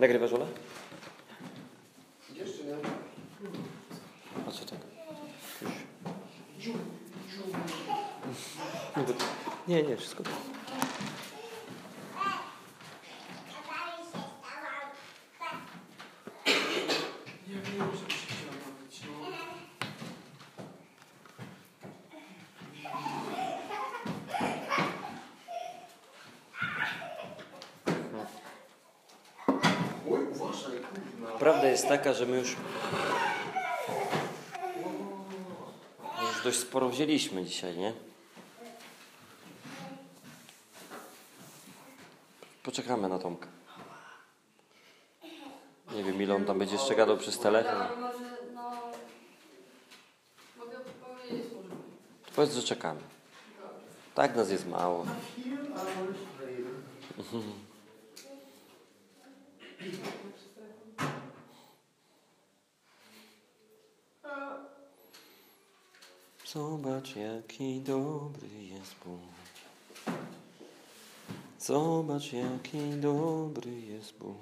Nagrywasz, Ola? Jeszcze nie. A co tak? Już. Nie, nie, wszystko. Taka, że my już, już dość sporo wzięliśmy dzisiaj, nie? Poczekamy na Tomka. Nie wiem, ile on tam będzie jeszcze gadał przez telefon. Ale może, no... Mogę powiedzieć może. Powiedz, że czekamy. Tak nas jest mało. jaki dobry jest Bóg. Zobacz, jaki dobry jest Bóg.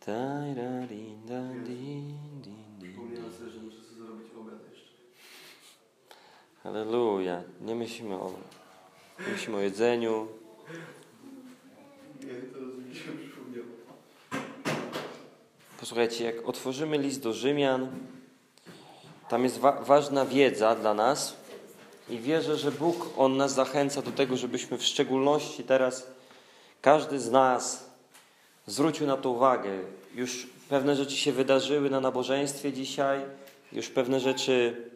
Tajrarinda, din, din, din. Wspomniałem sobie, że muszę sobie zrobić obiad jeszcze. Halleluja. Nie myślimy o, nie myślimy o jedzeniu. Nie, teraz mi się przypomniało. Posłuchajcie, jak otworzymy list do Rzymian, tam jest wa- ważna wiedza dla nas i wierzę, że Bóg, On nas zachęca do tego, żebyśmy w szczególności teraz, każdy z nas zwrócił na to uwagę. Już pewne rzeczy się wydarzyły na nabożeństwie dzisiaj, już pewne rzeczy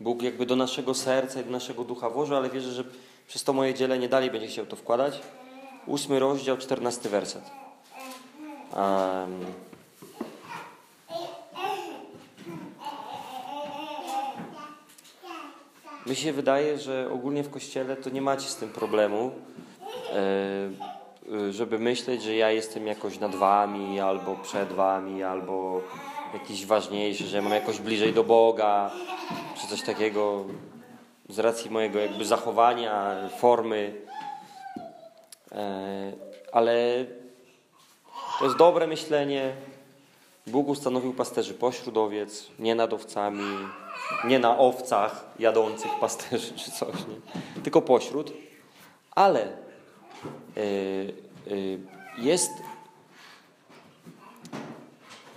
Bóg jakby do naszego serca i do naszego ducha włożył, ale wierzę, że przez to moje dzielenie dalej będzie chciał to wkładać. Ósmy rozdział, czternasty werset. Um, mi się wydaje, że ogólnie w kościele to nie macie z tym problemu, e, żeby myśleć, że ja jestem jakoś nad wami, albo przed wami, albo jakiś ważniejszy, że ja mam jakoś bliżej do Boga, czy coś takiego z racji mojego jakby zachowania, formy. E, ale to jest dobre myślenie. Bóg ustanowił pasterzy pośród owiec, nie nad owcami, nie na owcach jadących pasterzy czy coś, nie? tylko pośród. Ale e, e, jest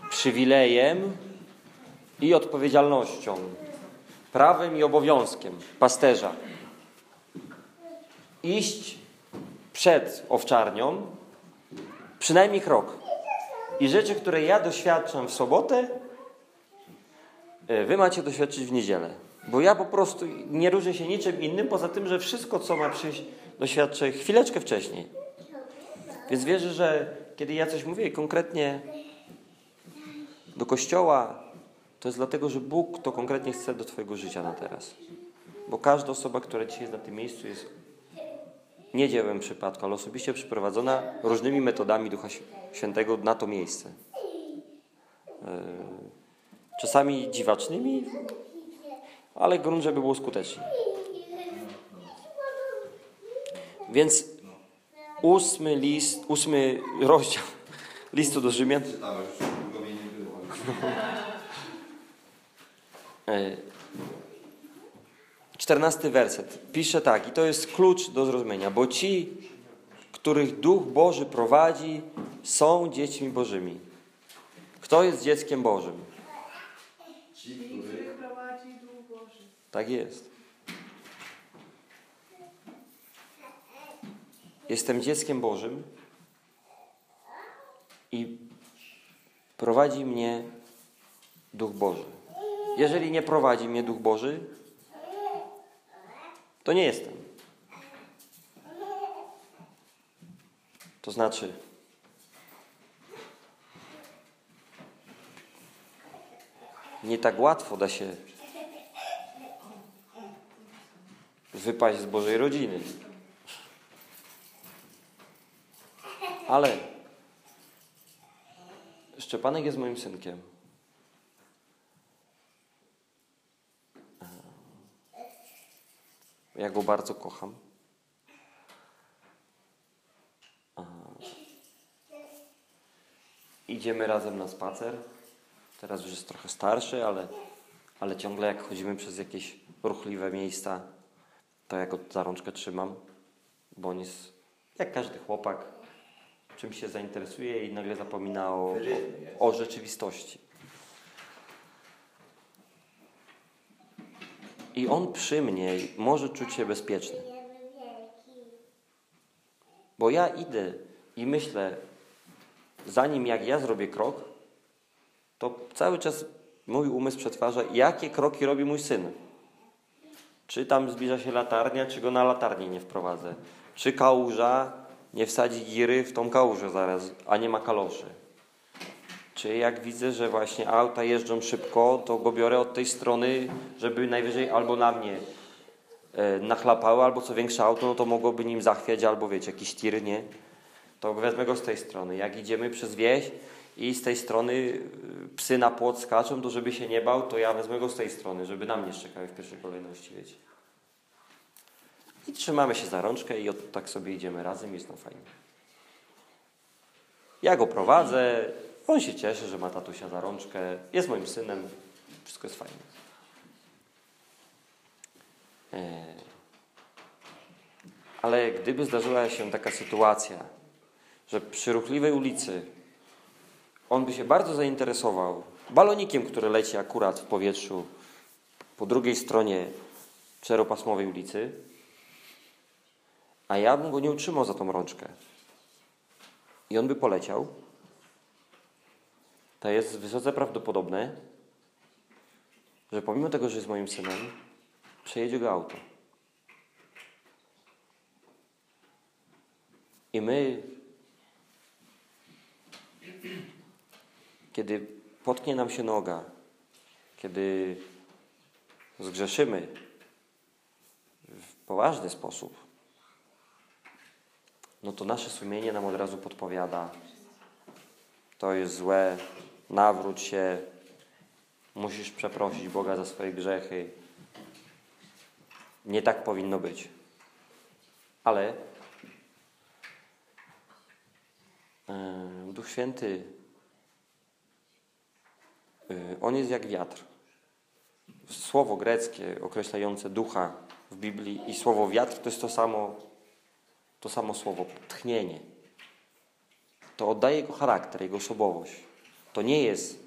przywilejem i odpowiedzialnością, prawem i obowiązkiem pasterza iść przed owczarnią przynajmniej krok. I rzeczy, które ja doświadczam w sobotę, e, wy macie doświadczyć w niedzielę. Bo ja po prostu nie różnię się niczym innym, poza tym, że wszystko, co ma przyjść, doświadczę chwileczkę wcześniej. Więc wierzę, że kiedy ja coś mówię konkretnie do kościoła, to jest dlatego, że Bóg to konkretnie chce do Twojego życia na teraz. Bo każda osoba, która dzisiaj jest na tym miejscu, jest nie dziełem przypadku, ale osobiście przyprowadzona różnymi metodami Ducha Św- Świętego na to miejsce. Yy, Czasami dziwacznymi, ale grunt, żeby było skutecznie. Więc ósmy list, ósmy rozdział listu do Rzymian. Czytałem, już nie było. E, Czternasty werset. Pisze tak, i to jest klucz do zrozumienia, bo ci, których Duch Boży prowadzi, są dziećmi Bożymi. Kto jest dzieckiem Bożym? Ci, których prowadzi Duch Boży. Tak jest. Jestem dzieckiem Bożym i prowadzi mnie Duch Boży. Jeżeli nie prowadzi mnie Duch Boży, to nie jestem. To znaczy, nie tak łatwo da się wypaść z Bożej rodziny. Ale Szczepanek jest moim synkiem. Ja go bardzo kocham. Idziemy razem na spacer. Teraz już jest trochę starszy, ale, ale ciągle jak chodzimy przez jakieś ruchliwe miejsca, to ja go za rączkę trzymam, bo on jest jak każdy chłopak, czym się zainteresuje i nagle zapomina o, o, o rzeczywistości. I on przy mnie może czuć się bezpieczny. Bo ja idę i myślę, zanim jak ja zrobię krok, to cały czas mój umysł przetwarza, jakie kroki robi mój syn. Czy tam zbliża się latarnia, czy go na latarnię nie wprowadzę. Czy kałuża nie wsadzi giry w tą kałużę zaraz, a nie ma kaloszy. Czy jak widzę, że właśnie auta jeżdżą szybko, to go biorę od tej strony, żeby najwyżej albo na mnie e, nachlapały, albo co większe auto, no to mogłoby nim zachwiać, albo wiecie, jakiś tir, nie? To wezmę go z tej strony. Jak idziemy przez wieś i z tej strony y, psy na płot skaczą, to żeby się nie bał, to ja wezmę go z tej strony, żeby na mnie szczekały w pierwszej kolejności, wiecie. I trzymamy się za rączkę i od, tak sobie idziemy razem, jest no fajnie. Ja go prowadzę, on się cieszy, że ma tatusia za rączkę, jest moim synem, wszystko jest fajnie. E, Ale gdyby zdarzyła się taka sytuacja, że przy ruchliwej ulicy on by się bardzo zainteresował balonikiem, który leci akurat w powietrzu po drugiej stronie czteropasmowej ulicy, a ja bym go nie utrzymał za tą rączkę i on by poleciał, to jest wysoce prawdopodobne, że pomimo tego, że jest moim synem, przejedzie go auto. I my, kiedy potknie nam się noga, kiedy zgrzeszymy w poważny sposób, no to nasze sumienie nam od razu podpowiada, to jest złe, nawróć się, musisz przeprosić Boga za swoje grzechy. Nie tak powinno być. Ale e, Duch Święty, e, on jest jak wiatr. Słowo greckie określające ducha w Biblii i słowo wiatr to jest to samo, to samo słowo tchnienie. To oddaje jego charakter, jego osobowość. To nie jest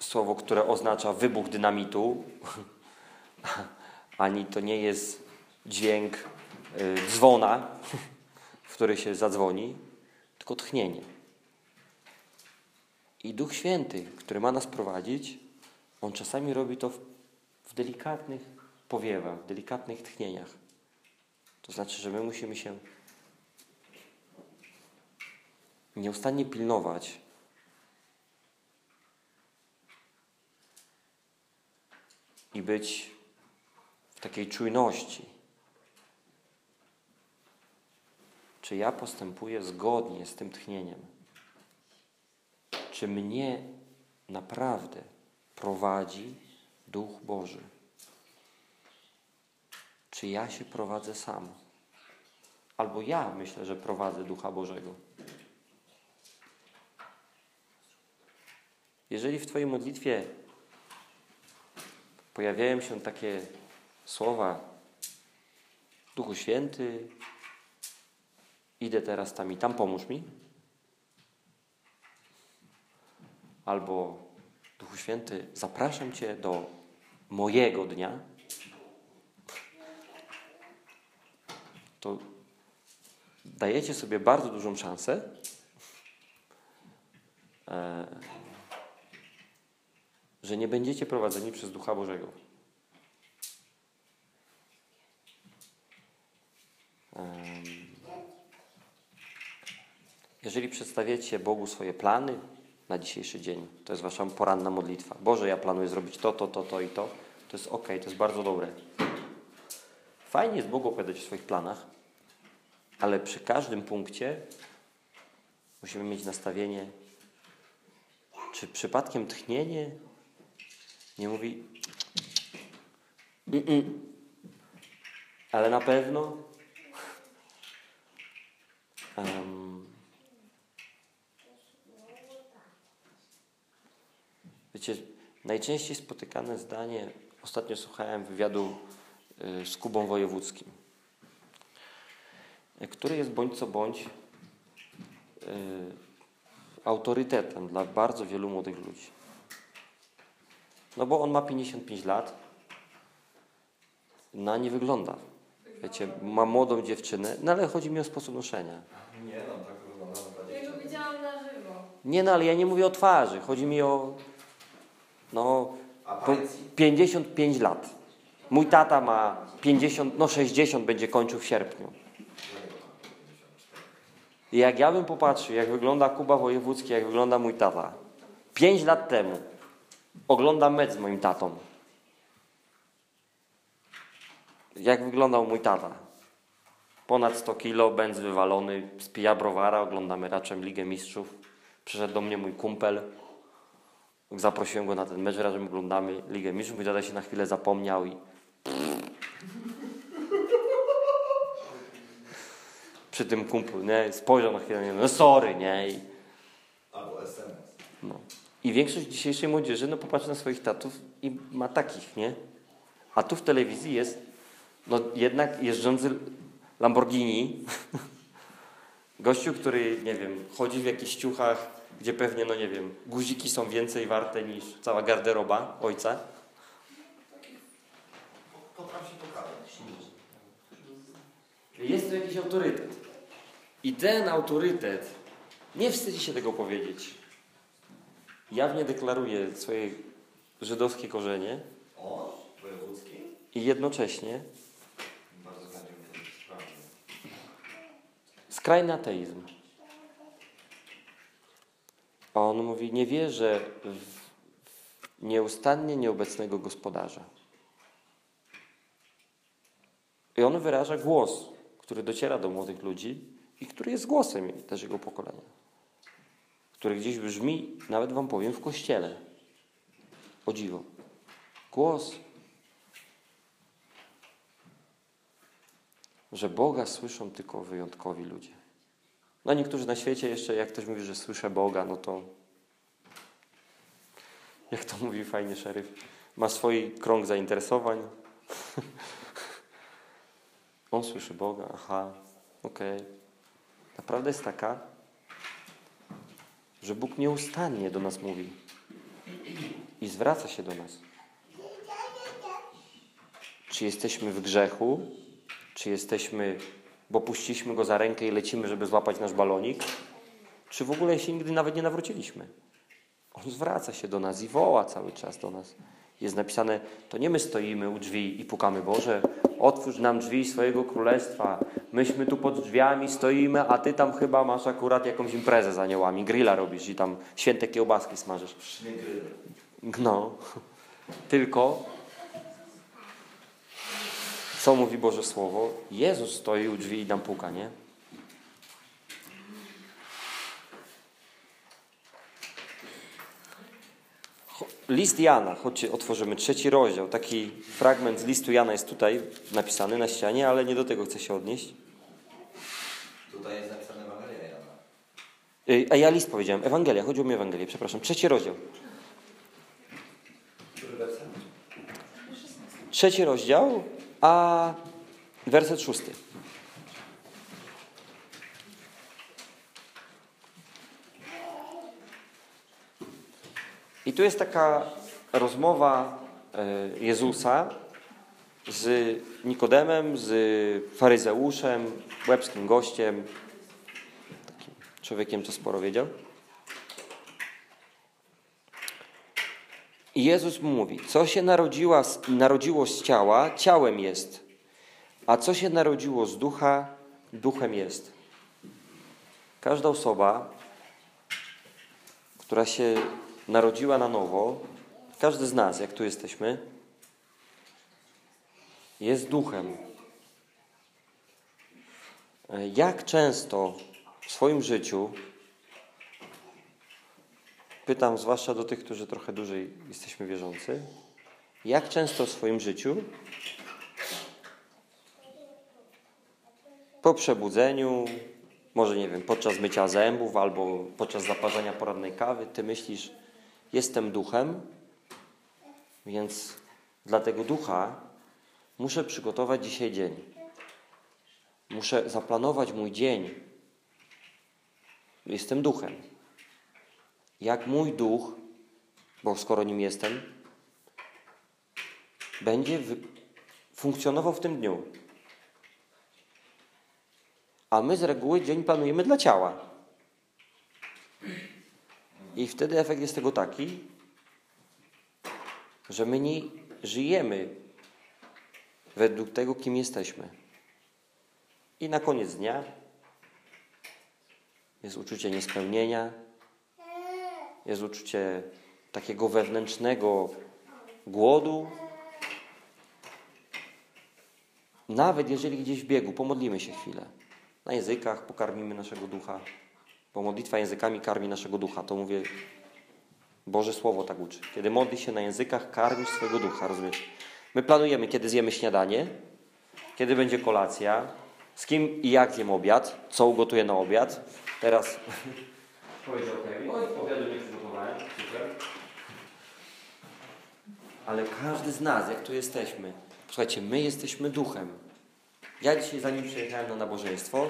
słowo, które oznacza wybuch dynamitu, ani to nie jest dźwięk y, dzwona, w który się zadzwoni, tylko tchnienie. I Duch Święty, który ma nas prowadzić, on czasami robi to w, delikatnych powiewach, w delikatnych tchnieniach. To znaczy, że my musimy się nieustannie pilnować, i być w takiej czujności. Czy ja postępuję zgodnie z tym tchnieniem? Czy mnie naprawdę prowadzi Duch Boży? Czy ja się prowadzę sam? Albo ja myślę, że prowadzę Ducha Bożego. Jeżeli w Twojej modlitwie pojawiają się takie słowa Duchu Święty, idę teraz tam i tam, pomóż mi. Albo Duchu Święty, zapraszam Cię do mojego dnia. To dajecie sobie bardzo dużą szansę, e, że nie będziecie prowadzeni przez Ducha Bożego. Jeżeli przedstawiacie Bogu swoje plany na dzisiejszy dzień, to jest wasza poranna modlitwa. Boże, ja planuję zrobić to, to, to, to i to. To jest ok, to jest bardzo dobre. Fajnie jest Bogu opowiadać o swoich planach, ale przy każdym punkcie musimy mieć nastawienie, czy przypadkiem tchnienie nie mówi, "Mm-mm", ale na pewno, Em, wiecie, najczęściej spotykane zdanie, ostatnio słuchałem wywiadu y, z Kubą Wojewódzkim, który jest bądź co bądź y, autorytetem dla bardzo wielu młodych ludzi. No bo on ma 55 lat, na nie wygląda. Wiecie, ma młodą dziewczynę, no ale chodzi mi o sposób noszenia. Nie no, tak wygląda na Ja go widziałam na żywo. Nie no, ale ja nie mówię o twarzy, chodzi mi o no A po pańcy? 55 lat. Mój tata ma 50, no 60 będzie kończył w sierpniu. I jak ja bym popatrzył, jak wygląda Kuba Wojewódzki, jak wygląda mój tata. 5 lat temu oglądam mecz z moim tatą. Jak wyglądał mój tata? Ponad 100 kilo, będz wywalony, spija browara, oglądamy raczej Ligę Mistrzów. Przyszedł do mnie mój kumpel. Zaprosiłem go na ten mecz, razem oglądamy Ligę Mistrzów. Mój tata się na chwilę zapomniał i... Przy tym kumplu, nie? Spojrzał na chwilę, nie? no sorry, nie? I, Albo SMS. no. I większość dzisiejszej młodzieży, no popatrzy na swoich tatów i ma takich, nie? A tu w telewizji jest, no jednak jeżdżący Lamborghini, gościu, który, nie wiem, chodzi w jakichś ciuchach, gdzie pewnie, no nie wiem, guziki są więcej warte niż cała garderoba ojca. Potrafi się pokazać. Jest tu jakiś autorytet. I ten autorytet nie wstydzi się tego powiedzieć. Jawnie deklaruje swoje żydowskie korzenie? Wojewódzki? i jednocześnie skrajny ateizm. A on mówi, nie wierzę w nieustannie nieobecnego gospodarza. I on wyraża głos, który dociera do młodych ludzi i który jest głosem też jego pokolenia. Który gdzieś brzmi, nawet wam powiem, w kościele. O dziwo. Głos. Że Boga słyszą tylko wyjątkowi ludzie. No niektórzy na świecie jeszcze, jak ktoś mówi, że słyszę Boga, no to jak to mówi fajnie szeryf, ma swój krąg zainteresowań. On słyszy Boga, aha, okej. Naprawdę jest taka, że Bóg nieustannie do nas mówi i zwraca się do nas. Czy jesteśmy w grzechu, czy jesteśmy, bo puściliśmy go za rękę i lecimy, żeby złapać nasz balonik, czy w ogóle się nigdy nawet nie nawróciliśmy. On zwraca się do nas i woła cały czas do nas. Jest napisane, to nie my stoimy u drzwi i pukamy, Boże, otwórz nam drzwi swojego królestwa. Myśmy tu pod drzwiami stoimy, a ty tam chyba masz akurat jakąś imprezę z aniołami, grilla robisz i tam święte kiełbaski smażysz. No, tylko co mówi Boże Słowo? Jezus stoi u drzwi i nam puka, nie? List Jana, chodźcie, otworzymy trzeci rozdział. Taki fragment z listu Jana jest tutaj napisany na ścianie, ale nie do tego chcę się odnieść. Tutaj jest napisane Ewangelia Jana. A ja list powiedziałem, Ewangelia, chodziło mi o Ewangelię, przepraszam. Trzeci rozdział. Trzeci rozdział, a werset szósty. I tu jest taka rozmowa e, Jezusa z Nikodemem, z faryzeuszem, łebskim gościem, takim człowiekiem, co sporo wiedział. I Jezus mówi, co się narodziła, narodziło z ciała, ciałem jest, a co się narodziło z ducha, duchem jest. Każda osoba, która się narodziła na nowo, każdy z nas, jak tu jesteśmy, jest duchem. Jak często w swoim życiu pytam, zwłaszcza do tych, którzy trochę dłużej jesteśmy wierzący, jak często w swoim życiu po przebudzeniu, może nie wiem, podczas mycia zębów albo podczas zaparzenia porannej kawy, ty myślisz, jestem duchem, więc dla tego ducha muszę przygotować dzisiaj dzień. Muszę zaplanować mój dzień. Jestem duchem. Jak mój duch, bo skoro nim jestem, będzie funkcjonował w tym dniu. A my z reguły dzień planujemy dla ciała. I wtedy efekt jest tego taki, że my nie żyjemy według tego, kim jesteśmy. I na koniec dnia jest uczucie niespełnienia, jest uczucie takiego wewnętrznego głodu. Nawet jeżeli gdzieś w biegu pomodlimy się chwilę, na językach pokarmimy naszego ducha, bo modlitwa językami karmi naszego ducha, to mówię, Boże Słowo tak uczy. Kiedy modli się na językach, karmisz swojego ducha, rozumiesz? My planujemy, kiedy zjemy śniadanie, kiedy będzie kolacja, z kim i jak zjem obiad, co ugotuję na obiad. Teraz powiedział Kevin, oj, obiadu nie przygotowałem, super. Ale każdy z nas, jak tu jesteśmy, słuchajcie, my jesteśmy duchem. Ja dzisiaj, zanim przyjechałem na nabożeństwo,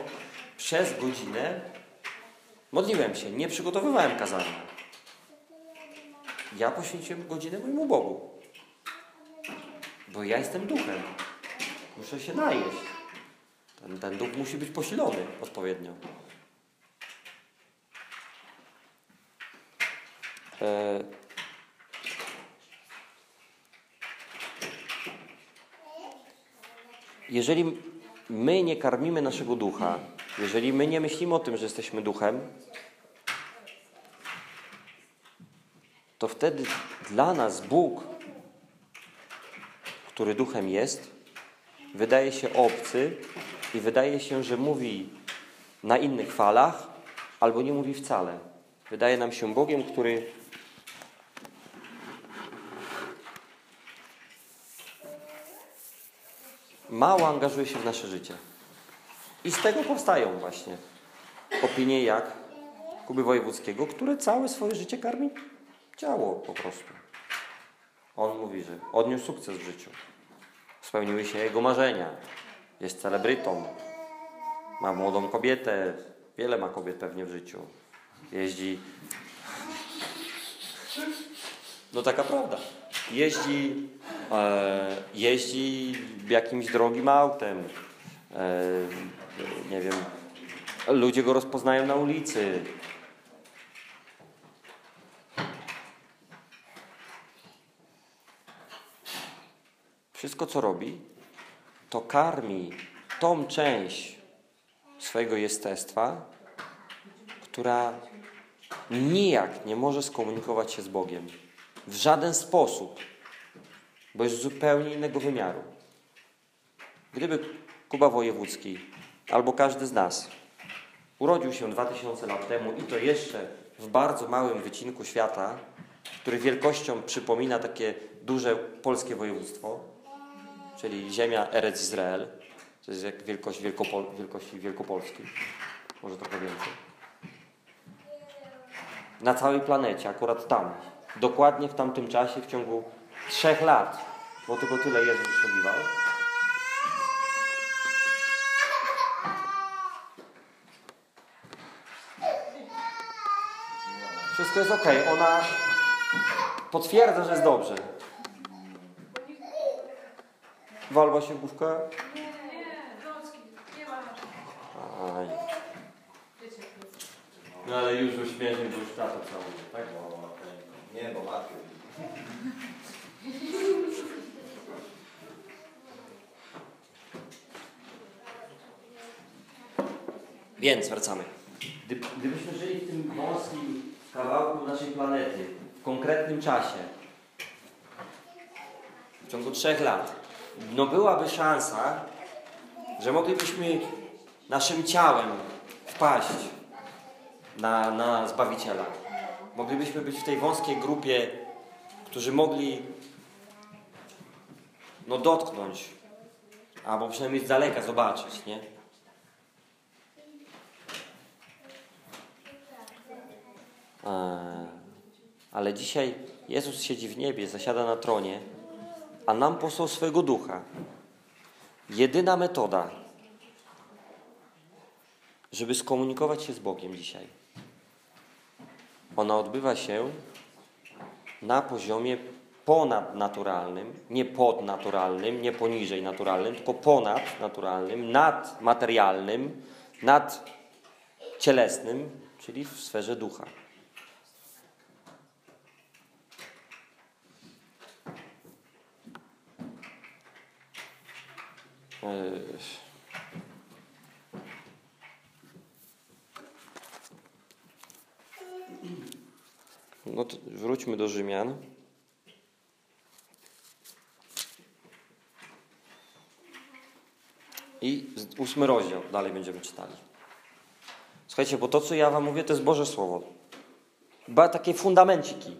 przez godzinę modliłem się, nie przygotowywałem kazania. Ja poświęciłem godzinę mojemu Bogu. Bo ja jestem duchem. Muszę się najeść. Ten, ten duch musi być posilony odpowiednio. E... Jeżeli my nie karmimy naszego ducha, jeżeli my nie myślimy o tym, że jesteśmy duchem, to wtedy dla nas Bóg, który duchem jest, wydaje się obcy i wydaje się, że mówi na innych falach albo nie mówi wcale. Wydaje nam się Bogiem, który mało angażuje się w nasze życie. I z tego powstają właśnie opinie jak Kuby Wojewódzkiego, które całe swoje życie karmi ciało po prostu. On mówi, że odniósł sukces w życiu. Spełniły się jego marzenia. Jest celebrytą. Ma młodą kobietę. Wiele ma kobiet pewnie w życiu. Jeździ. No taka prawda. Jeździ, e, jeździ jakimś drogim autem. E, nie wiem. Ludzie go rozpoznają na ulicy. Wszystko, co robi, to karmi tą część swojego jestestwa, która nijak nie może skomunikować się z Bogiem. W żaden sposób, bo jest zupełnie innego wymiaru. Gdyby Kuba Wojewódzki albo każdy z nas. Urodził się 2000 lat temu i to jeszcze w bardzo małym wycinku świata, który wielkością przypomina takie duże polskie województwo, czyli ziemia Erec Izrael, to jest jak wielkość Wielkopol wielkości Wielkopolski, może trochę więcej. Na całej planecie, akurat tam, dokładnie w tamtym czasie, w ciągu trzech lat, bo tylko tyle Jezus wysługiwał, Wszystko jest ok. Ona potwierdza, że jest dobrze. Walba się główka. Nie, nie, Docki, nie ma naszego. Aj. No ale już uśmiesznie, bo już tato cały, tak? Nie, bo matkę. Więc wracamy. Gdy, gdybyśmy żyli w tym wąskim kawałku naszej planety, w konkretnym czasie, w ciągu trzech lat, no byłaby szansa, że moglibyśmy naszym ciałem wpaść na, na Zbawiciela. Moglibyśmy być w tej wąskiej grupie, którzy mogli no dotknąć, albo przynajmniej z daleka zobaczyć, nie? E, Ale dzisiaj Jezus siedzi w niebie, zasiada na tronie, a nam posłał swego ducha. Jedyna metoda, żeby skomunikować się z Bogiem dzisiaj. Ona odbywa się na poziomie ponadnaturalnym, nie podnaturalnym, nie poniżej naturalnym, tylko ponadnaturalnym, nadmaterialnym, nadcielesnym, czyli w sferze ducha. No to wróćmy do Rzymian. I ósmy rozdział dalej będziemy czytali. Słuchajcie, bo to, co ja wam mówię, to jest Boże Słowo. Ba, takie fundamenciki.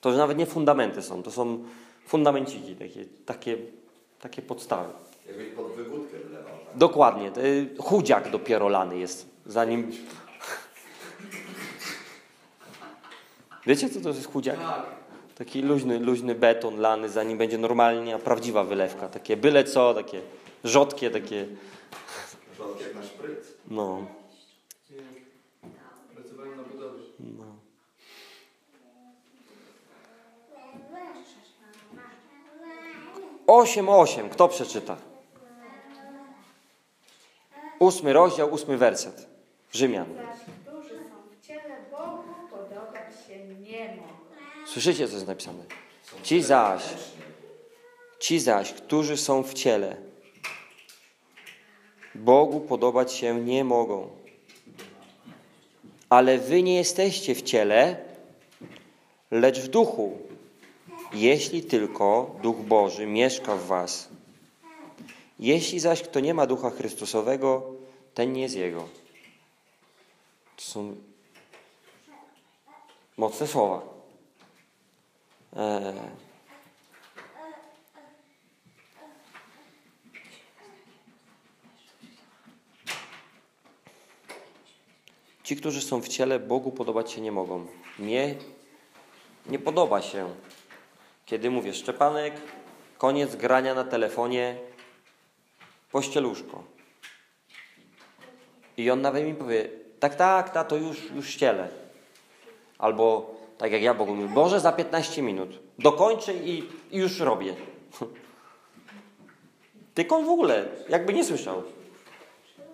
To że nawet nie fundamenty są, to są fundamenciki, takie, takie, takie podstawy. Jakbyś pod wywódkę wlewał. Tak? Dokładnie. y, Chudziak dopiero lany jest, zanim... Wiecie, co to jest chudziak? Tak. Taki luźny, luźny beton lany, zanim będzie normalnie prawdziwa wylewka. Takie byle co, takie rzodkie, takie... Rzadko jak na szpryc. No. Pracowałem na budowie. no. Osiem, osiem. Kto przeczyta? Ósmy rozdział, ósmy werset. Rzymian. Słyszycie, co jest napisane? Ci zaś, ci zaś, którzy są w ciele, Bogu podobać się nie mogą. Ale wy nie jesteście w ciele, lecz w duchu, jeśli tylko Duch Boży mieszka w was. Jeśli zaś kto nie ma Ducha Chrystusowego, ten nie jest Jego. To są mocne słowa. Eee. Ci, którzy są w ciele, Bogu podobać się nie mogą. Mnie nie podoba się, kiedy mówię Szczepanek, koniec grania na telefonie, pościeluszko. I on nawet mi powie, tak, tak, tato, już, już ścielę. Albo tak jak ja Bogu mówię, Boże, za 15 minut. Dokończę i, i już robię. Tylko on w ogóle jakby nie słyszał.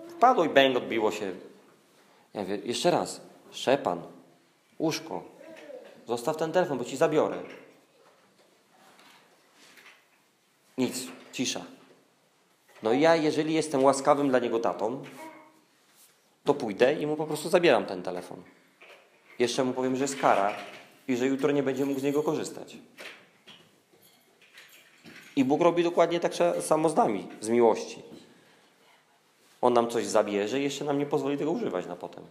Wpadło i bęk odbiło się. Ja mówię, jeszcze raz, Szczepan, łóżko, zostaw ten telefon, bo ci zabiorę. Nic, cisza. No i ja, jeżeli jestem łaskawym dla niego tatą, to pójdę i mu po prostu zabieram ten telefon. Jeszcze mu powiem, że jest kara i że jutro nie będzie mógł z niego korzystać. I Bóg robi dokładnie tak samo z nami, z miłości. On nam coś zabierze i jeszcze nam nie pozwoli tego używać na potem.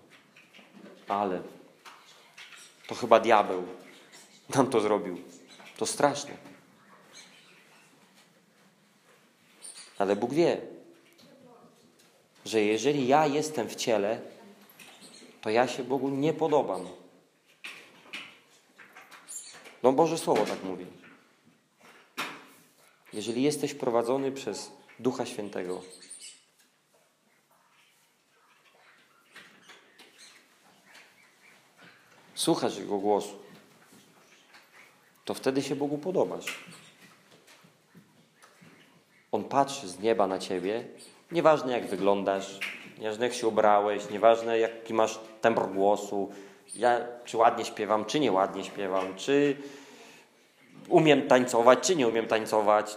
Ale to chyba diabeł nam to zrobił. To straszne. Ale Bóg wie, że jeżeli ja jestem w ciele, to ja się Bogu nie podobam. No Boże Słowo tak mówi. Jeżeli jesteś prowadzony przez Ducha Świętego, słuchasz Jego głosu, to wtedy się Bogu podobasz. On patrzy z nieba na ciebie, nieważne jak wyglądasz, nieważne jak się ubrałeś, nieważne jaki masz tembr głosu, ja czy ładnie śpiewam, czy nieładnie śpiewam, czy umiem tańcować, czy nie umiem tańcować,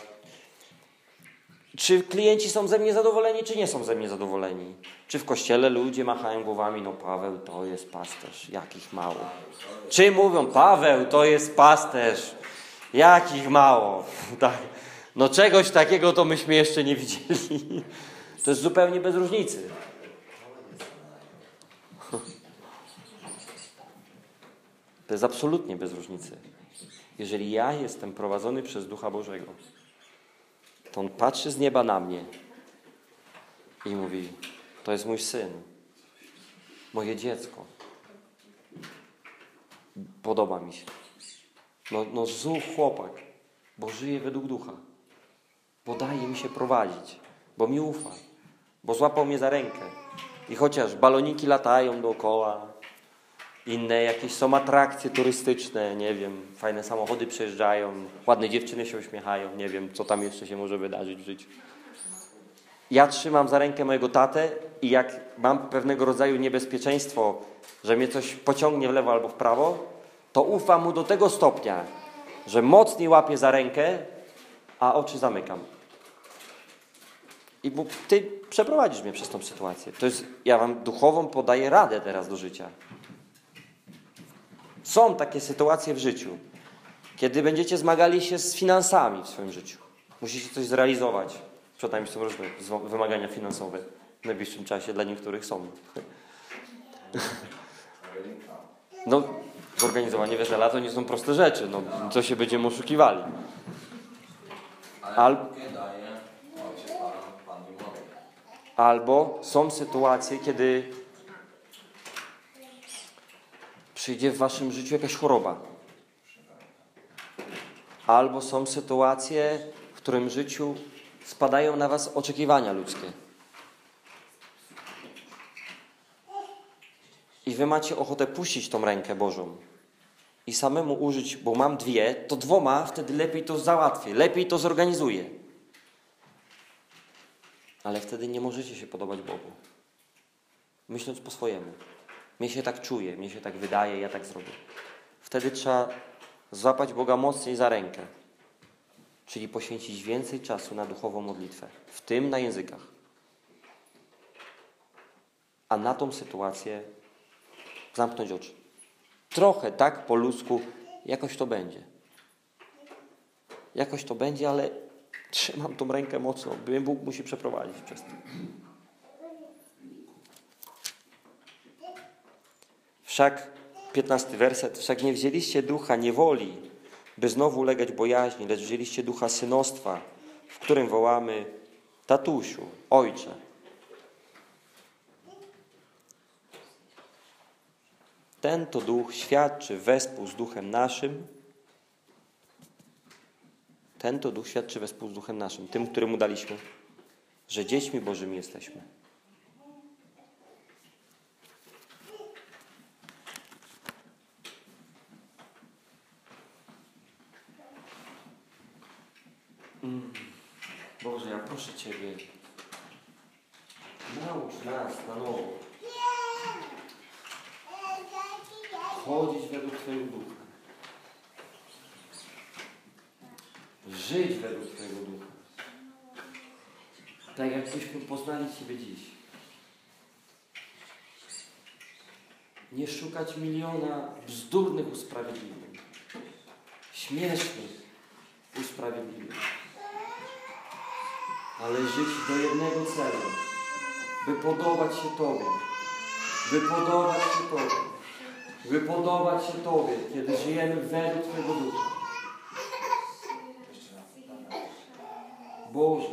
czy klienci są ze mnie zadowoleni, czy nie są ze mnie zadowoleni. Czy w kościele ludzie machają głowami, no Paweł to jest pasterz, jakich mało. Czy mówią, Paweł to jest pasterz, jakich mało. Tak. No czegoś takiego to myśmy jeszcze nie widzieli. To jest zupełnie bez różnicy. To jest absolutnie bez różnicy. Jeżeli ja jestem prowadzony przez Ducha Bożego, to On patrzy z nieba na mnie i mówi, to jest mój syn, moje dziecko. podoba mi się. No, no zuch chłopak, bo żyje według ducha. Bo daje mi się prowadzić, bo mi ufa, bo złapał mnie za rękę. I chociaż baloniki latają dookoła, inne jakieś są atrakcje turystyczne, nie wiem, fajne samochody przejeżdżają, ładne dziewczyny się uśmiechają, nie wiem, co tam jeszcze się może wydarzyć w życiu. Ja trzymam za rękę mojego tatę i jak mam pewnego rodzaju niebezpieczeństwo, że mnie coś pociągnie w lewo albo w prawo, to ufam mu do tego stopnia, że mocniej łapię za rękę, a oczy zamykam. I Bóg, ty przeprowadzisz mnie przez tą sytuację. To jest, ja wam duchową podaję radę teraz do życia. Są takie sytuacje w życiu, kiedy będziecie zmagali się z finansami w swoim życiu. Musicie coś zrealizować. Przed nami są różne wymagania finansowe w najbliższym czasie, dla niektórych są. No, zorganizowanie wesela to nie są proste rzeczy, no, co się będziemy oszukiwali. Al- Bóg nie daje, ojciec Pan, Pan mi mówi. Albo są sytuacje, kiedy przyjdzie w waszym życiu jakaś choroba. Albo są sytuacje, w którym życiu spadają na was oczekiwania ludzkie. I wy macie ochotę puścić tą rękę Bożą i samemu użyć, bo mam dwie, to dwoma wtedy lepiej to załatwię, lepiej to zorganizuję. Ale wtedy nie możecie się podobać Bogu. Myśląc po swojemu. Mnie się tak czuje, mnie się tak wydaje, ja tak zrobię. Wtedy trzeba złapać Boga mocniej za rękę. Czyli poświęcić więcej czasu na duchową modlitwę, w tym na językach. A na tą sytuację zamknąć oczy. Trochę tak po ludzku, jakoś to będzie. Jakoś to będzie, ale trzymam tą rękę mocno, by Bóg musi przeprowadzić przez to. Wszak, 15 werset, wszak nie wzięliście ducha niewoli, by znowu ulegać bojaźni, lecz wzięliście ducha synostwa, w którym wołamy tatusiu, ojcze. Ten to duch świadczy wespół z duchem naszym, ten to duch świadczy wespół z duchem naszym, tym, któremu daliśmy, że dziećmi Bożymi jesteśmy. Mm. Boże, ja proszę Ciebie, naucz nas na nowo chodzić według Twojego ducha. Żyć według Twojego ducha. Tak jakbyśmy poznali Ciebie dziś. Nie szukać miliona bzdurnych usprawiedliwień, śmiesznych usprawiedliwień, ale żyć do jednego celu, by podobać się Tobie, by podobać się Tobie, by podobać się Tobie, kiedy żyjemy według Twojego ducha. Boże.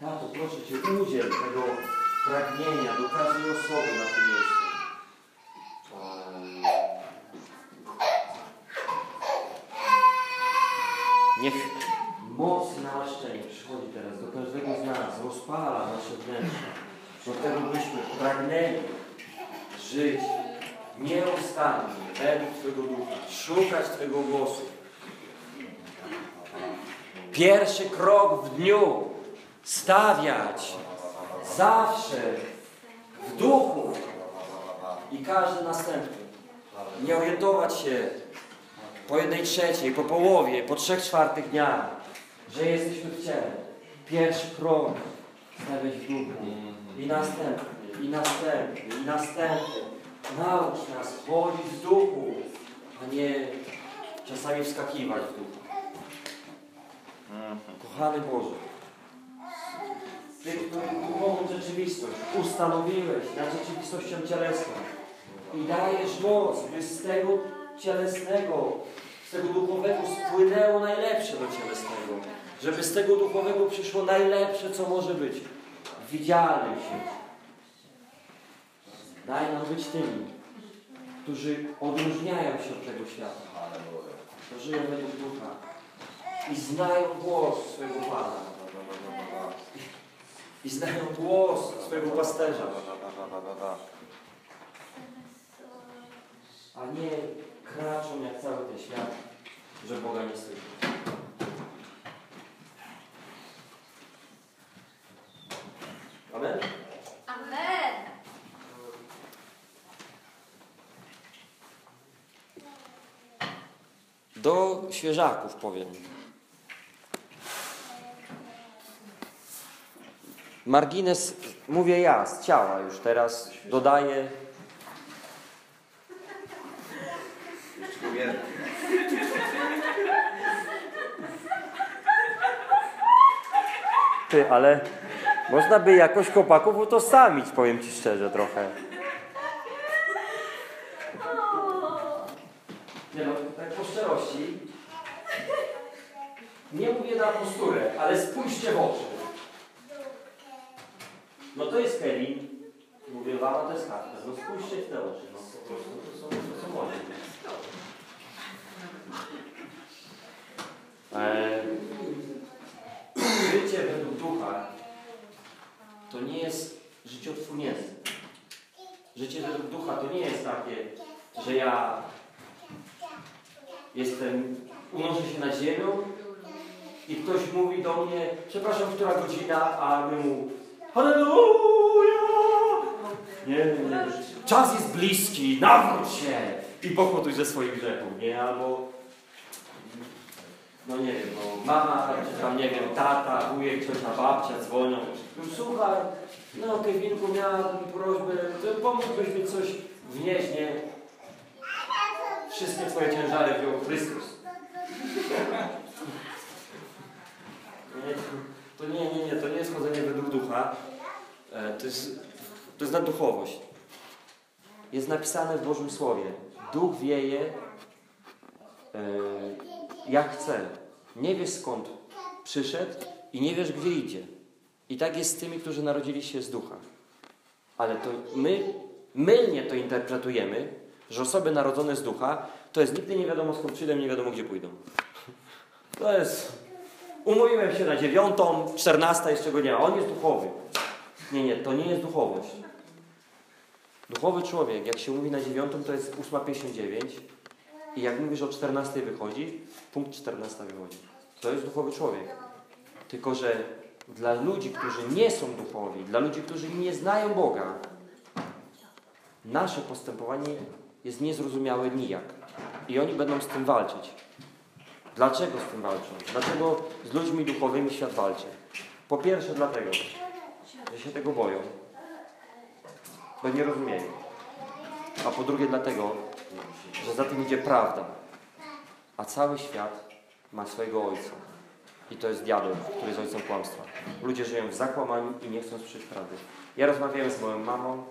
Tato, proszę Cię, udziel tego pragnienia do każdej osoby na tym miejscu. Niech moc namaszczenia przychodzi teraz do każdego z nas, rozpala nasze wnętrze, do tego byśmy pragnęli żyć nieustannie według Twojego ducha, szukać Twojego głosu. Pierwszy krok w dniu stawiać zawsze w duchu i każdy następny. Nie po jednej trzeciej, po połowie, po trzech czwartych dnia, że jesteśmy w ciele. Pierwszy krok stawiać w duchu i następny, i następny, i następny. Naucz nas chodzić w duchu, a nie czasami wskakiwać w duchu. Kochany Boże, Ty, który duchową rzeczywistość ustanowiłeś nad rzeczywistością cielesną i dajesz moc, by z tego cielesnego, z tego duchowego spłynęło najlepsze do cielesnego. Żeby z tego duchowego przyszło najlepsze, co może być. Widzialny świat. Daj nam być tymi, którzy odróżniają się od tego świata. To żyją według ducha i znają głos swojego Pana. I znają głos swojego pasterza. A nie kraczą jak cały ten świat, że Boga nie słyszą. Amen? Amen. Do świeżaków powiem. Margines, mówię ja, z ciała już teraz dodaję. Ty, ale można by jakoś chłopaków utożsamić, powiem Ci szczerze trochę. Nie no, tak po szczerości. Nie mówię na posturę, ale spójrzcie w oczy. No to jest Kevin. Mówię wam, to jest Kacper. No spójrzcie w te oczy. No po prostu to są, to są oni. Eee, życie według ducha to nie jest życiotwór mięsny. Życie według ducha to nie jest takie, że ja jestem, unoszę się na ziemię i ktoś mówi do mnie, przepraszam, która godzina, a my mu Halleluja! Nie, nie, nie. Czas jest bliski, nawróć się i pochoduj ze swoich grzechów, nie? Albo no nie wiem, no mama, czy tam nie wiem, tata, wujek, ciocia, babcia dzwonią. No, słuchaj, no Kevinku, miałabym prośbę, to pomógłbyś mi coś wnieść, nie? Wszystkie twoje ciężary wziął Chrystus. Nie, to nie, nie, nie, to nie jest chodzenie według ducha. E, To jest, to jest nadduchowość. Jest napisane w Bożym Słowie. Duch wieje e, jak chce. Nie wiesz skąd przyszedł i nie wiesz gdzie idzie. I tak jest z tymi, którzy narodzili się z ducha. Ale to my mylnie to interpretujemy, że osoby narodzone z ducha to jest nigdy nie wiadomo skąd przyjdą, nie wiadomo gdzie pójdą. To jest. Umówiłem się na dziewiątą, czternasta jeszcze go nie ma. On jest duchowy. Nie, nie, to nie jest duchowość. Duchowy człowiek, jak się mówi na dziewiątą, to jest 8.59 i jak mówisz o 14 wychodzi, punkt 14 wychodzi. To jest duchowy człowiek. Tylko, że dla ludzi, którzy nie są duchowi, dla ludzi, którzy nie znają Boga, nasze postępowanie jest niezrozumiałe nijak. I oni będą z tym walczyć. Dlaczego z tym walczą? Dlaczego z ludźmi duchowymi świat walczy? Po pierwsze dlatego, że się tego boją, bo nie rozumieją. A po drugie dlatego, że za tym idzie prawda. A cały świat ma swojego ojca. I to jest diabeł, który jest ojcem kłamstwa. Ludzie żyją w zakłamaniu i nie chcą słyszeć prawdy. Ja rozmawiałem z moją mamą,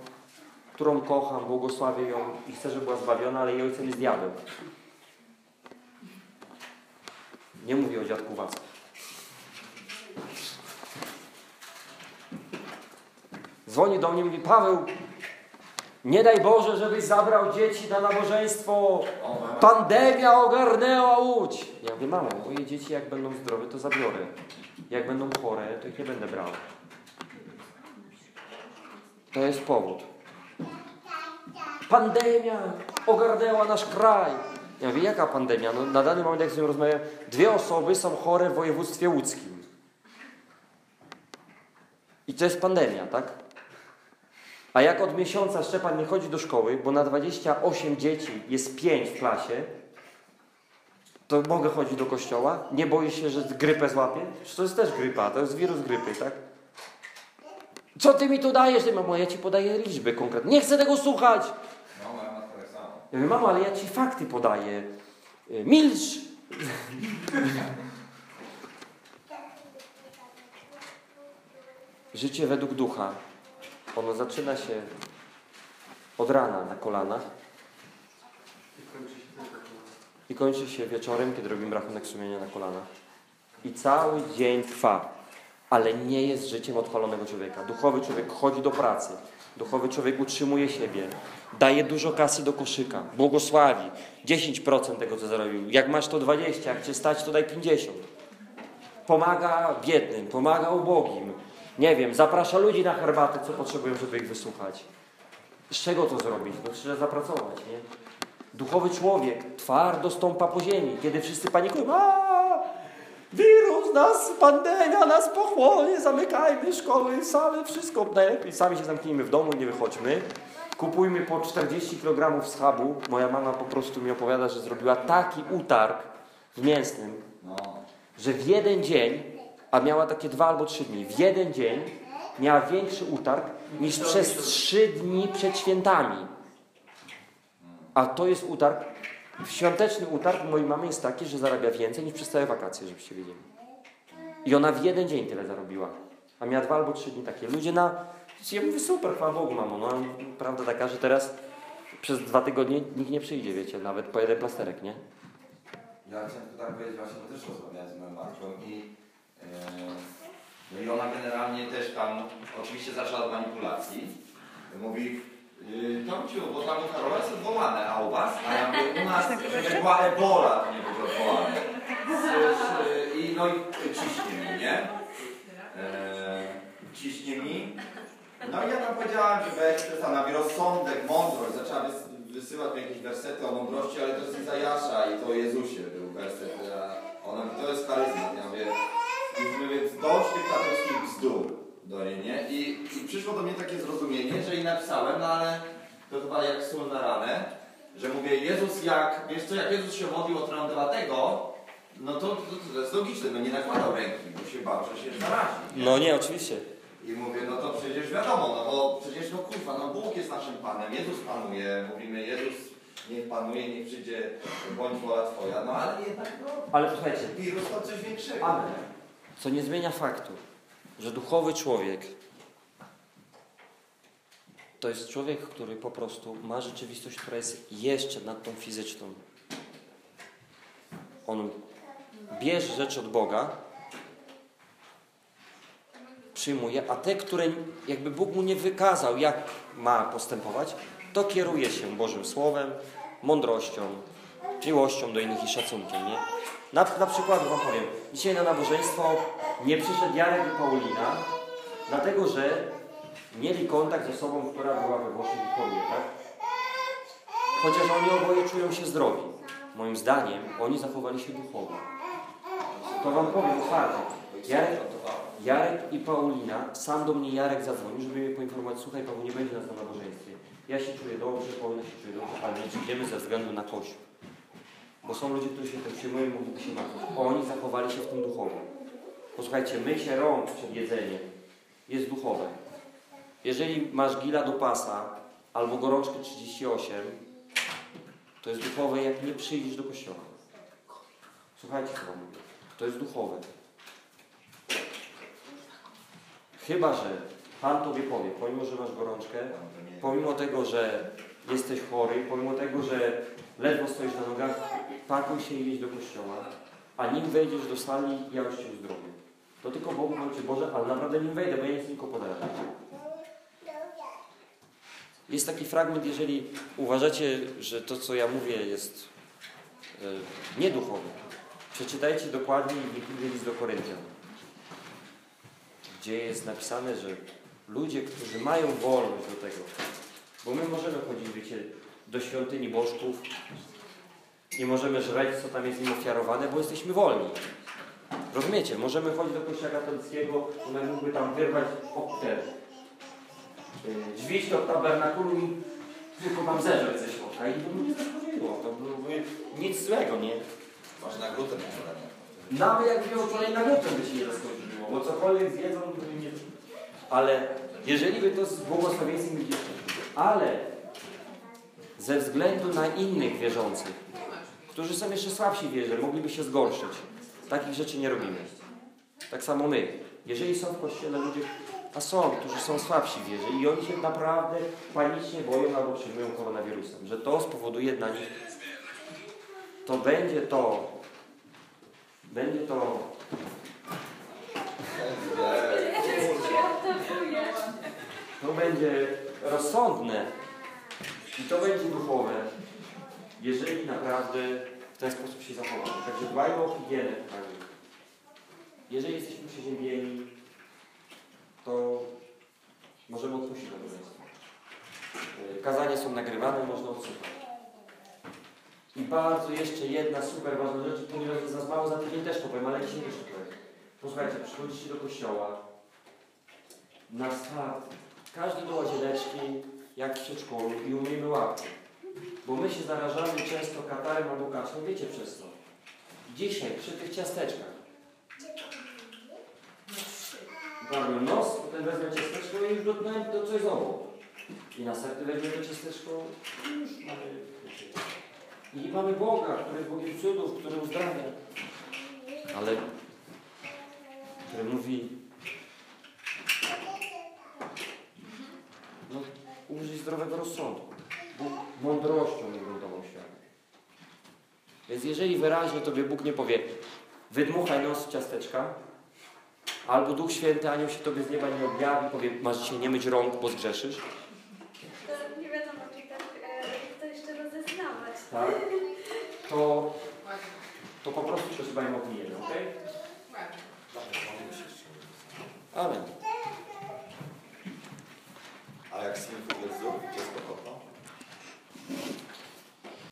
którą kocham, błogosławię ją i chcę, żeby była zbawiona, ale jej ojcem jest diabeł. Nie mówię o dziadku Wacku. Dzwoni do mnie i mówi, Paweł, nie daj Boże, żebyś zabrał dzieci na nabożeństwo. Pandemia ogarnęła Łódź. Ja mówię, mamo, moje dzieci jak będą zdrowe, to zabiorę. Jak będą chore, to ich nie będę brał. To jest powód. Pandemia ogarnęła nasz kraj. Ja mówię, jaka pandemia? No, na dany moment, jak z nią rozmawiam, dwie osoby są chore w województwie łódzkim. I to jest pandemia, tak? A jak od miesiąca Szczepan nie chodzi do szkoły, bo na 28 dzieci jest 5 w klasie, to mogę chodzić do kościoła? Nie boję się, że grypę złapię? Przecież to jest też grypa, to jest wirus grypy, tak? Co ty mi tu dajesz? Ty, mamo, ja ci podaję liczby konkretne. Nie chcę tego słuchać! Mama tak samo. Ja mówię, mamo, ale ja ci fakty podaję. Y, Milcz! Życie według ducha. Ono zaczyna się od rana na kolanach I kończy się wieczorem, kiedy robimy rachunek sumienia na kolanach. I cały dzień trwa, ale nie jest życiem odpalonego człowieka. Duchowy człowiek chodzi do pracy, duchowy człowiek utrzymuje siebie, daje dużo kasy do koszyka, błogosławi 10% tego, co zarobił. Jak masz to 20, jak cię stać, to daj 50. Pomaga biednym, pomaga ubogim. Nie wiem, zaprasza ludzi na herbatę, co potrzebują, żeby ich wysłuchać. Z czego to zrobić? No trzeba zapracować, nie? Duchowy człowiek twardo stąpa po ziemi, kiedy wszyscy panikują. A, wirus nas, pandemia nas pochłonie, zamykajmy szkoły, same wszystko. Najlepiej sami się zamknijmy w domu, nie wychodźmy. Kupujmy po 40 kg schabu. Moja mama po prostu mi opowiada, że zrobiła taki utarg w mięsnym, No. że w jeden dzień, a miała takie dwa albo trzy dni, w jeden dzień miała większy utarg niż przez trzy dni przed świętami. A to jest utarg, świąteczny utarg mojej mamy jest taki, że zarabia więcej niż przez całe wakacje, żebyście wiedzieli. I ona w jeden dzień tyle zarobiła. A miała dwa albo trzy dni takie. Ludzie na... Ja mówię, super, chwała Bogu, mamo. No, prawda taka, że teraz przez dwa tygodnie nikt nie przyjdzie, wiecie, nawet po jeden plasterek, nie? Ja chciałem tylko tak powiedzieć właśnie, bo też rozmawiałem z moją matką i no i ona generalnie też tam oczywiście zaczęła od manipulacji. Mówi, yy, Tomciu, bo tam Karola jest odwołane, a u was? A ja mówię, u nas żeby była ebola, to nie było odwołane. Z- I no i ciśnie mi, nie? Yy, ciśnie mi. No i ja tam powiedziałam, że weź Stefana, rozsądek, mądrość. Zaczęła wys- wysyłać mi jakieś wersety o mądrości, ale to jest Izajasza i to o Jezusie był werset. Ona mówi, to jest charyzmat. Ja mówię, mówię, dość tych katolickich bzdur do niej, nie? I, I przyszło do mnie takie zrozumienie, że i napisałem, no ale to chyba jak sól na ranę, że mówię, Jezus jak, wiesz co, jak Jezus się modlił o trądowatego, no to, to, to jest logiczne, no nie nakładał ręki, bo się bał, że się zarazi. nie? No nie, oczywiście. I mówię, no to przecież wiadomo, no bo przecież no kurwa, no Bóg jest naszym Panem, Jezus panuje, mówimy Jezus niech panuje, niech przyjdzie, bądź wola Twoja, no ale jednak no, Ale słuchajcie, wirus to coś większego. Amen. Co nie zmienia faktu, że duchowy człowiek to jest człowiek, który po prostu ma rzeczywistość, która jest jeszcze nad tą fizyczną. On bierze rzeczy od Boga, przyjmuje, a te, które jakby Bóg mu nie wykazał, jak ma postępować, to kieruje się Bożym Słowem, mądrością, miłością do innych i szacunkiem. Nie? Na, na przykład Wam powiem, dzisiaj na nabożeństwo nie przyszedł Jarek i Paulina, dlatego że mieli kontakt z osobą, która była we Włoszech i choruje, tak? Chociaż oni oboje czują się zdrowi. Moim zdaniem oni zachowali się duchowo. To Wam powiem otwarcie. Jarek, Jarek i Paulina, sam do mnie Jarek zadzwonił, żeby mnie poinformować, słuchaj Paweł, nie będzie nas na nabożeństwie. Ja się czuję dobrze, Paulina się czuje dobrze, ale nie przyjdziemy ze względu na Kościół. Bo są ludzie, którzy się tym przyjmują i mówią się martwić. Oni zachowali się w tym duchowo. Posłuchajcie, mycie rąk przed jedzeniem jest duchowe. Jeżeli masz gila do pasa albo gorączkę 38, to jest duchowe, jak nie przyjdziesz do kościoła. Słuchajcie, co mówię. To jest duchowe. Chyba, że Pan Tobie powie, pomimo, że masz gorączkę, pomimo tego, że jesteś chory, pomimo tego, że ledwo stoisz na nogach, pakuj się i do kościoła, a nim wejdziesz do sali, ja już Cię uzdrowię. To tylko Bogu bądźcie Boże, ale naprawdę nim wejdę, bo ja nic tylko podaję. Jest taki fragment, jeżeli uważacie, że to, co ja mówię, jest e, nieduchowe. Przeczytajcie dokładnie Wikilię list do Koryntian, gdzie jest napisane, że ludzie, którzy mają wolność do tego, bo my możemy chodzić, wiecie, do świątyni bożków, nie możemy żreć, co tam jest im ofiarowane, bo jesteśmy wolni. Rozumiecie? Możemy chodzić do kościoła katolickiego, one mógłby tam wyrwać o, te, y, drzwi do tabernakulum i tylko tam zeżreć ze środka i to by nie zachodziło. To byłoby nic złego, nie? Masz na gluten uczulenie. Nawet jak miał uczulenie na gluten by się nie zaskoczyło, bo cokolwiek zjedzą, to by nie... Ale jeżeli by to z błogosławieństwem ale ze względu na innych wierzących, którzy są jeszcze słabsi w mogliby się zgorszyć. Takich rzeczy nie robimy. Tak samo my. Jeżeli są w kościele ludzie, a są, którzy są słabsi w i oni się naprawdę panicznie boją albo przyjmują koronawirusem, że to spowoduje dla nich, to będzie to, będzie to To będzie rozsądne i to będzie duchowe, jeżeli naprawdę ten sposób się zachowamy. Także dbajmy o higienę, kochani. Jeżeli jesteśmy przeziębieni, to możemy odpuścić nabożeństwo. Y, Kazania są nagrywane, można odsłuchać. I bardzo jeszcze jedna super ważna rzecz, ponieważ jest nas mało za tydzień też powiem, ale dzisiaj to powiem. Posłuchajcie, przychodzicie do kościoła, na start, każdy do łazieneczki, jak w przedszkolu i umiejmy łapki. Bo my się zarażamy często katarem albo kaczką, wiecie przez co. Dzisiaj, przy tych ciasteczkach. Mamy nos, potem wezmę ciasteczko i już dotknąłem to coś obok. I następny weźmie to ciasteczko i już mamy... I mamy Boga, który jest Bogiem cudów, który uzdrawia. Ale który mówi no, użyj zdrowego rozsądku mądrością niegruntował świat. Więc jeżeli wyraźnie Tobie Bóg nie powie, wydmuchaj nos ciasteczka, albo Duch Święty Anioł się Tobie z nieba nie objawi, powie, masz dzisiaj nie myć rąk, bo zgrzeszysz. To nie wiadomo, czy tak, e, to jeszcze rozeznawać. Tak? To, to po prostu przesuwajmy opinię, ok? Amen. A jak syn